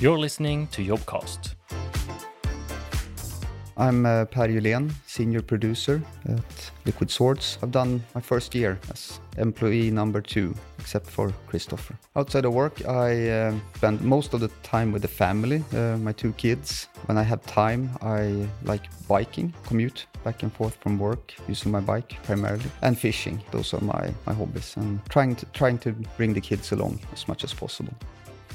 You're listening to Jobcast. I'm uh, Per Julén, senior producer at Liquid Swords. I've done my first year as employee number two, except for Christofer. Outside of work, I uh, spend most of the time with the family, uh, my two kids. When I have time, I like biking, commute back and forth from work using my bike primarily, and fishing. Those are my, my hobbies, and trying to trying to bring the kids along as much as possible.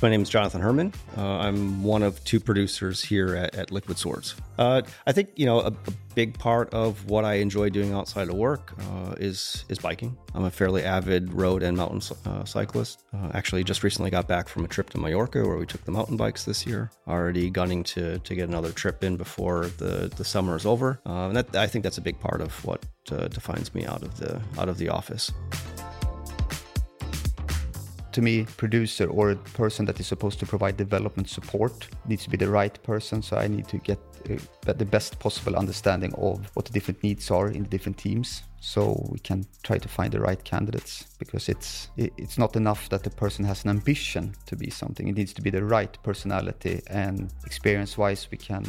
My name is Jonathan Herman. Uh, I'm one of two producers here at, at Liquid Swords. Uh, I think you know a, a, big part of what I enjoy doing outside of work uh, is is biking. I'm a fairly avid road and mountain uh, cyclist. Uh, actually, just recently got back from a trip to Mallorca where we took the mountain bikes this year. Already gunning to to get another trip in before the the summer is over. Uh, and that, I think that's a big part of what defines me out of the out of the office to me, producer or a person that is supposed to provide development support needs to be the right person. So I need to get uh, the best possible understanding of what the different needs are in the different teams, so we can try to find the right candidates. Because it's it's not enough that the person has an ambition to be something. It needs to be the right personality and experience-wise, we can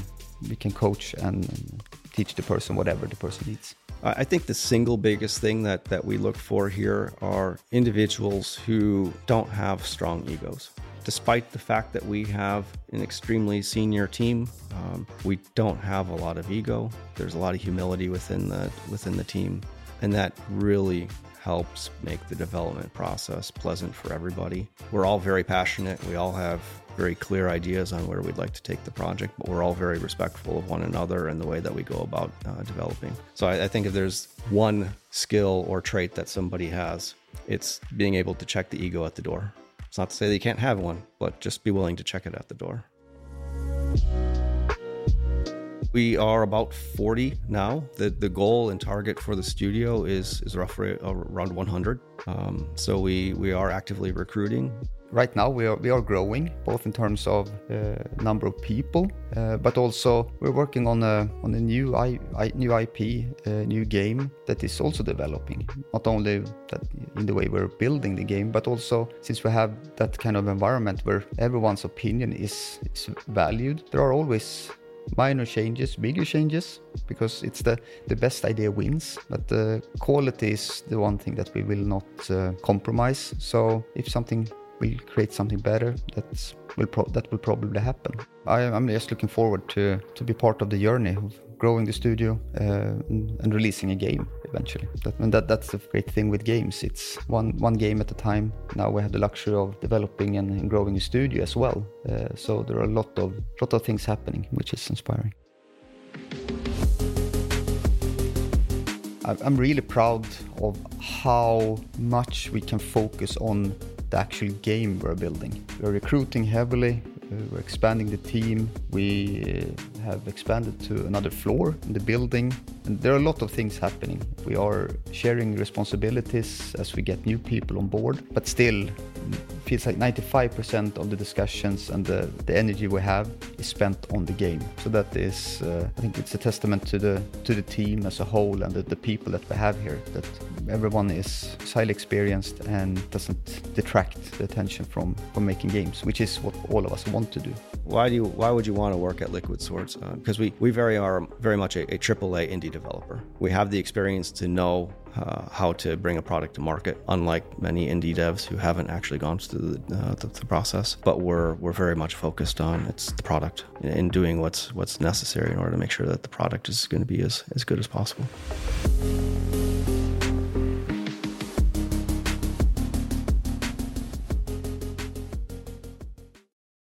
we can coach and teach the person whatever the person needs. I think the single biggest thing that, that we look for here are individuals who don't have strong egos. Despite the fact that we have an extremely senior team, um, we don't have a lot of ego. There's a lot of humility within the within the team, and that really helps make the development process pleasant for everybody. We're all very passionate. We all have very clear ideas on where we'd like to take the project, but we're all very respectful of one another and the way that we go about uh, developing. So I, I think if there's one skill or trait that somebody has, it's being able to check the ego at the door. It's not to say that you can't have one, but just be willing to check it at the door. We are about 40 now. The the goal and target for the studio is is roughly around 100. Um, so we we are actively recruiting right now we are we are growing both in terms of uh, number of people uh, but also we're working on a on a new I, I, new IP a new game that is also developing not only that in the way we're building the game but also since we have that kind of environment where everyone's opinion is, is valued there are always minor changes, bigger changes, because it's the, the best idea wins. But the quality is the one thing that we will not uh, compromise. So if something will create something better, that's will that will probably happen. I, am just looking forward to to be part of the journey of growing the studio uh, and releasing a game eventually. That, and that that's the great thing with games. It's one one game at a time. Now we have the luxury of developing and, growing a studio as well. Uh, so there are a lot of lot of things happening, which is inspiring. I'm really proud of how much we can focus on the actual game we're building. We're recruiting heavily, we're expanding the team, we uh, have expanded to another floor in the building, and there are a lot of things happening. We are sharing responsibilities as we get new people on board, but still, feels like 95% of the discussions and the, the energy we have is spent on the game. So that is, uh, I think it's a testament to the to the team as a whole and the, the people that we have here. That everyone is highly experienced and doesn't detract the attention from from making games, which is what all of us want to do. Why do you? Why would you want to work at Liquid Swords? Because uh, we we very are very much a, a AAA indie developer. We have the experience to know uh, how to bring a product to market, unlike many indie devs who haven't actually gone through the, uh, the, the, process. But we're we're very much focused on it's the product and doing what's what's necessary in order to make sure that the product is going to be as, as good as possible.